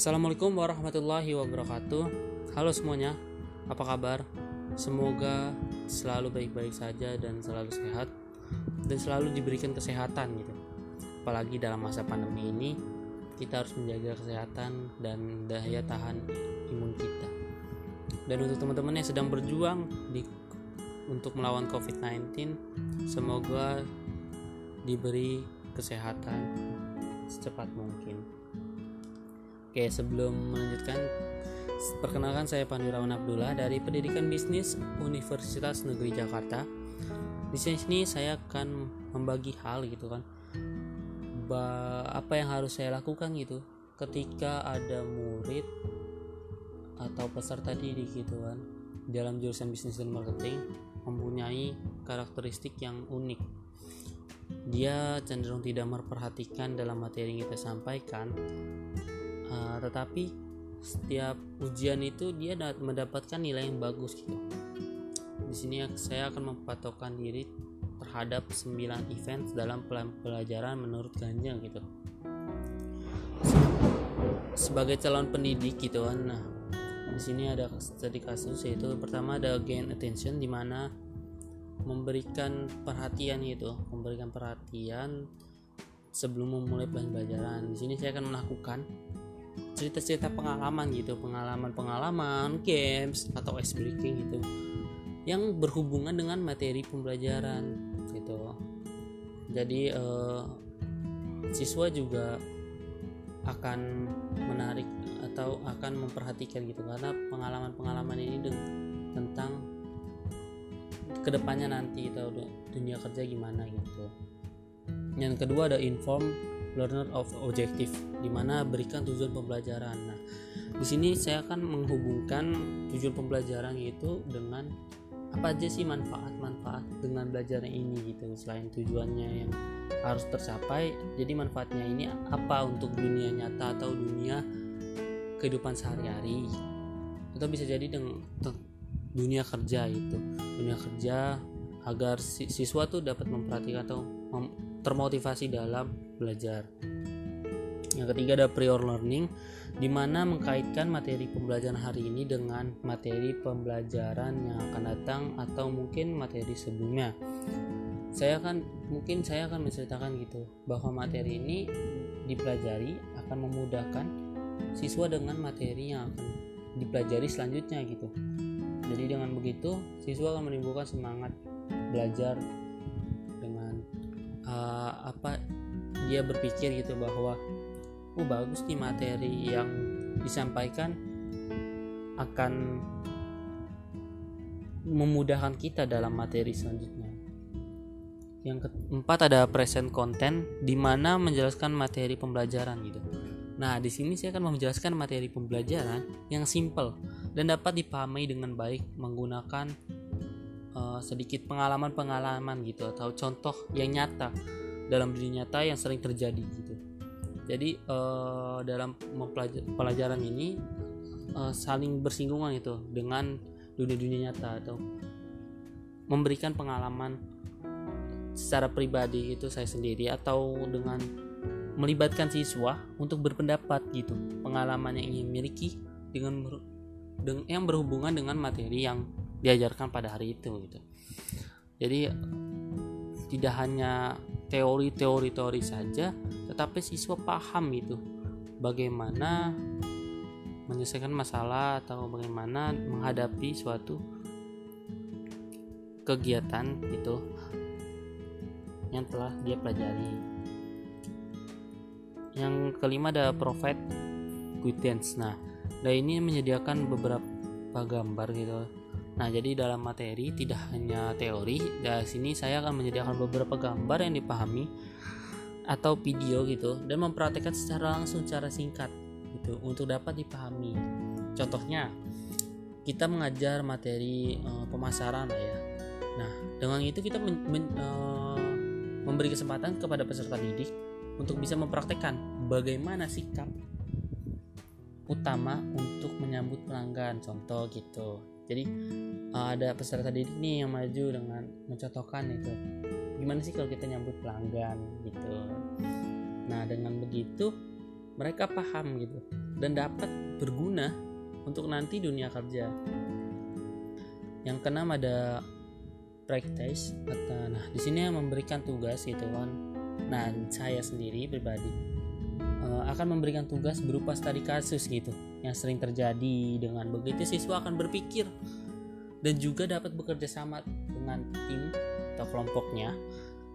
Assalamualaikum warahmatullahi wabarakatuh. Halo semuanya, apa kabar? Semoga selalu baik-baik saja dan selalu sehat dan selalu diberikan kesehatan gitu. Apalagi dalam masa pandemi ini, kita harus menjaga kesehatan dan daya tahan imun kita. Dan untuk teman-teman yang sedang berjuang di untuk melawan COVID-19, semoga diberi kesehatan secepat mungkin. Oke, sebelum melanjutkan, perkenalkan saya Pandirawan Abdullah dari Pendidikan Bisnis Universitas Negeri Jakarta. Di sini saya akan membagi hal gitu kan, apa yang harus saya lakukan gitu ketika ada murid atau peserta didik gitu kan dalam jurusan bisnis dan marketing mempunyai karakteristik yang unik. Dia cenderung tidak memperhatikan dalam materi yang kita sampaikan uh, tetapi setiap ujian itu dia mendapatkan nilai yang bagus gitu. Di sini saya akan mempatokkan diri terhadap 9 event dalam pelajaran menurut Ganjang gitu. Sebagai calon pendidik gitu kan nah di sini ada studi kasus yaitu pertama ada gain attention di mana memberikan perhatian gitu memberikan perhatian sebelum memulai pembelajaran. Di sini saya akan melakukan cerita-cerita pengalaman gitu pengalaman-pengalaman games atau ice breaking gitu yang berhubungan dengan materi pembelajaran gitu. Jadi eh, siswa juga akan menarik atau akan memperhatikan gitu karena pengalaman-pengalaman ini tentang ke depannya nanti atau dunia kerja gimana gitu. Yang kedua ada inform learner of objective di mana berikan tujuan pembelajaran. Nah di sini saya akan menghubungkan tujuan pembelajaran itu dengan apa aja sih manfaat-manfaat dengan belajarnya ini gitu selain tujuannya yang harus tercapai jadi manfaatnya ini apa untuk dunia nyata atau dunia kehidupan sehari-hari? Atau bisa jadi dengan dunia kerja itu dunia kerja agar siswa tuh dapat memperhatikan atau termotivasi dalam belajar. Yang ketiga ada prior learning di mana mengkaitkan materi pembelajaran hari ini dengan materi pembelajaran yang akan datang atau mungkin materi sebelumnya. Saya akan mungkin saya akan menceritakan gitu bahwa materi ini dipelajari akan memudahkan siswa dengan materi yang akan dipelajari selanjutnya gitu. Jadi dengan begitu siswa akan menimbulkan semangat belajar uh, apa dia berpikir gitu bahwa oh bagus nih materi yang disampaikan akan memudahkan kita dalam materi selanjutnya. Yang keempat ada present content di mana menjelaskan materi pembelajaran gitu. Nah, di sini saya akan menjelaskan materi pembelajaran yang simple dan dapat dipahami dengan baik menggunakan uh, sedikit pengalaman-pengalaman gitu atau contoh yang nyata dalam dunia nyata yang sering terjadi gitu. Jadi uh, dalam pelajaran ini uh, saling bersinggungan itu dengan dunia-dunia nyata atau memberikan pengalaman secara pribadi itu saya sendiri atau dengan melibatkan siswa untuk berpendapat gitu pengalaman yang ingin miliki dengan dengan yang berhubungan dengan materi yang diajarkan pada hari itu gitu. Jadi tidak hanya teori-teori teori saja tetapi siswa paham gitu bagaimana menyelesaikan masalah atau bagaimana menghadapi suatu kegiatan itu yang telah dia pelajari. Yang kelima ada profit guidance nah nah ini menyediakan beberapa gambar gitu Nah, jadi dalam materi tidak hanya teori, dari sini saya akan menyediakan beberapa gambar yang dipahami atau video gitu dan mempraktekkan secara langsung secara singkat gitu untuk dapat dipahami. Contohnya, kita mengajar materi uh, pemasaran ya. Nah, dengan itu kita men, men, uh, memberi kesempatan kepada peserta didik untuk bisa mempraktekkan bagaimana sikap utama untuk menyambut pelanggan contoh gitu jadi uh, ada peserta didik nih yang maju dengan mencontohkan itu. Gimana sih kalau kita nyambut pelanggan gitu? Nah dengan begitu mereka paham gitu dan dapat berguna untuk nanti dunia kerja. Yang keenam ada practice. Atau nah di sini memberikan tugas gitu kan. Nah saya sendiri pribadi uh, akan memberikan tugas berupa studi kasus gitu yang sering terjadi dengan begitu siswa akan berpikir dan juga dapat bekerja sama dengan tim atau kelompoknya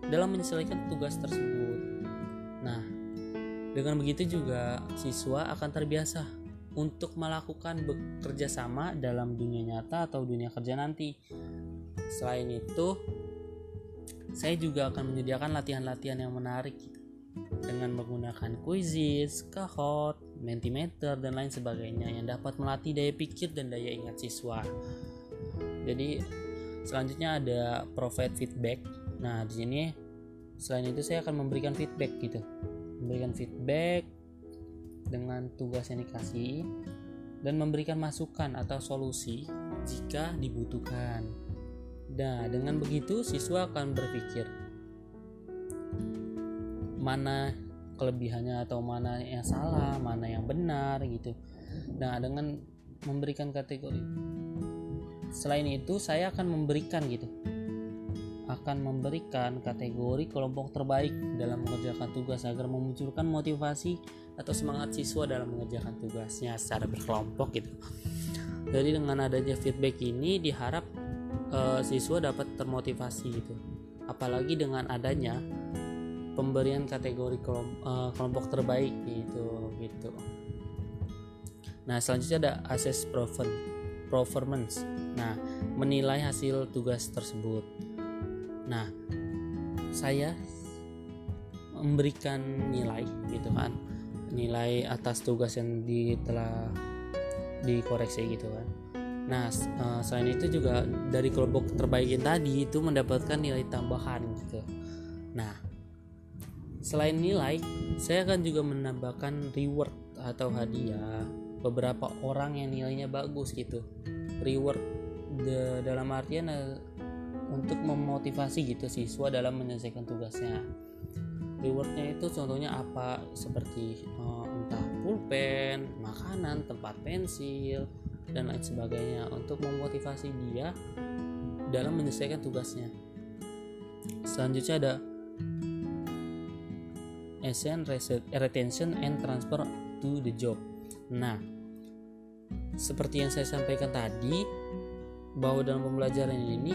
dalam menyelesaikan tugas tersebut. Nah, dengan begitu juga siswa akan terbiasa untuk melakukan bekerja sama dalam dunia nyata atau dunia kerja nanti. Selain itu, saya juga akan menyediakan latihan-latihan yang menarik dengan menggunakan quizzes, kahot, mentimeter, dan lain sebagainya yang dapat melatih daya pikir dan daya ingat siswa. Jadi selanjutnya ada provide feedback. Nah di sini selain itu saya akan memberikan feedback gitu, memberikan feedback dengan tugas yang dikasih dan memberikan masukan atau solusi jika dibutuhkan. Nah, dengan begitu siswa akan berpikir mana kelebihannya atau mana yang salah, mana yang benar gitu. Nah, dengan memberikan kategori selain itu saya akan memberikan gitu akan memberikan kategori kelompok terbaik dalam mengerjakan tugas agar memunculkan motivasi atau semangat siswa dalam mengerjakan tugasnya secara berkelompok gitu. Jadi dengan adanya feedback ini diharap uh, siswa dapat termotivasi gitu. Apalagi dengan adanya pemberian kategori kelompok, uh, kelompok terbaik gitu gitu. Nah, selanjutnya ada assess performance. Nah, menilai hasil tugas tersebut. Nah, saya memberikan nilai gitu kan. Nilai atas tugas yang di, telah dikoreksi gitu kan. Nah, uh, selain itu juga dari kelompok terbaik yang tadi itu mendapatkan nilai tambahan gitu. Nah, selain nilai, saya akan juga menambahkan reward atau hadiah. Beberapa orang yang nilainya bagus gitu. Reward de, dalam artian uh, untuk memotivasi gitu siswa dalam menyelesaikan tugasnya. Rewardnya itu contohnya apa? Seperti uh, entah pulpen makanan tempat pensil dan lain sebagainya. Untuk memotivasi dia dalam menyelesaikan tugasnya. Selanjutnya ada essence retention and transfer to the job. Nah seperti yang saya sampaikan tadi bahwa dalam pembelajaran ini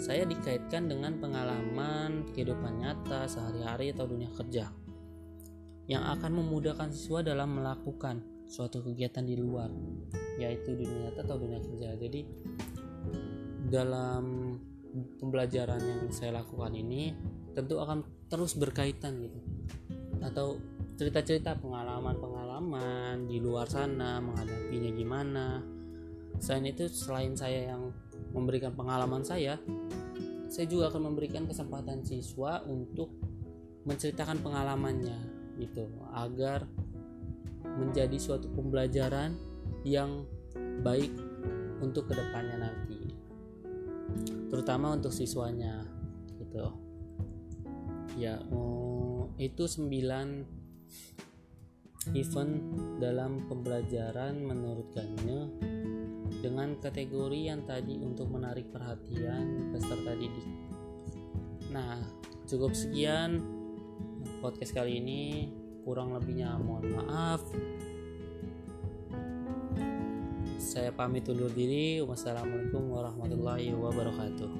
saya dikaitkan dengan pengalaman kehidupan nyata sehari-hari atau dunia kerja yang akan memudahkan siswa dalam melakukan suatu kegiatan di luar yaitu dunia nyata atau dunia kerja. Jadi dalam pembelajaran yang saya lakukan ini tentu akan terus berkaitan gitu atau cerita-cerita pengalaman-pengalaman di luar sana menghadapinya gimana. Selain itu selain saya yang memberikan pengalaman saya saya juga akan memberikan kesempatan siswa untuk menceritakan pengalamannya gitu. Agar menjadi suatu pembelajaran yang baik untuk ke depannya nanti. Terutama untuk siswanya gitu. Ya oh, itu 9 event dalam pembelajaran menurut Ganya dengan kategori yang tadi untuk menarik perhatian peserta didik. Nah, cukup sekian podcast kali ini. Kurang lebihnya mohon maaf. Saya pamit undur diri. Wassalamualaikum warahmatullahi wabarakatuh.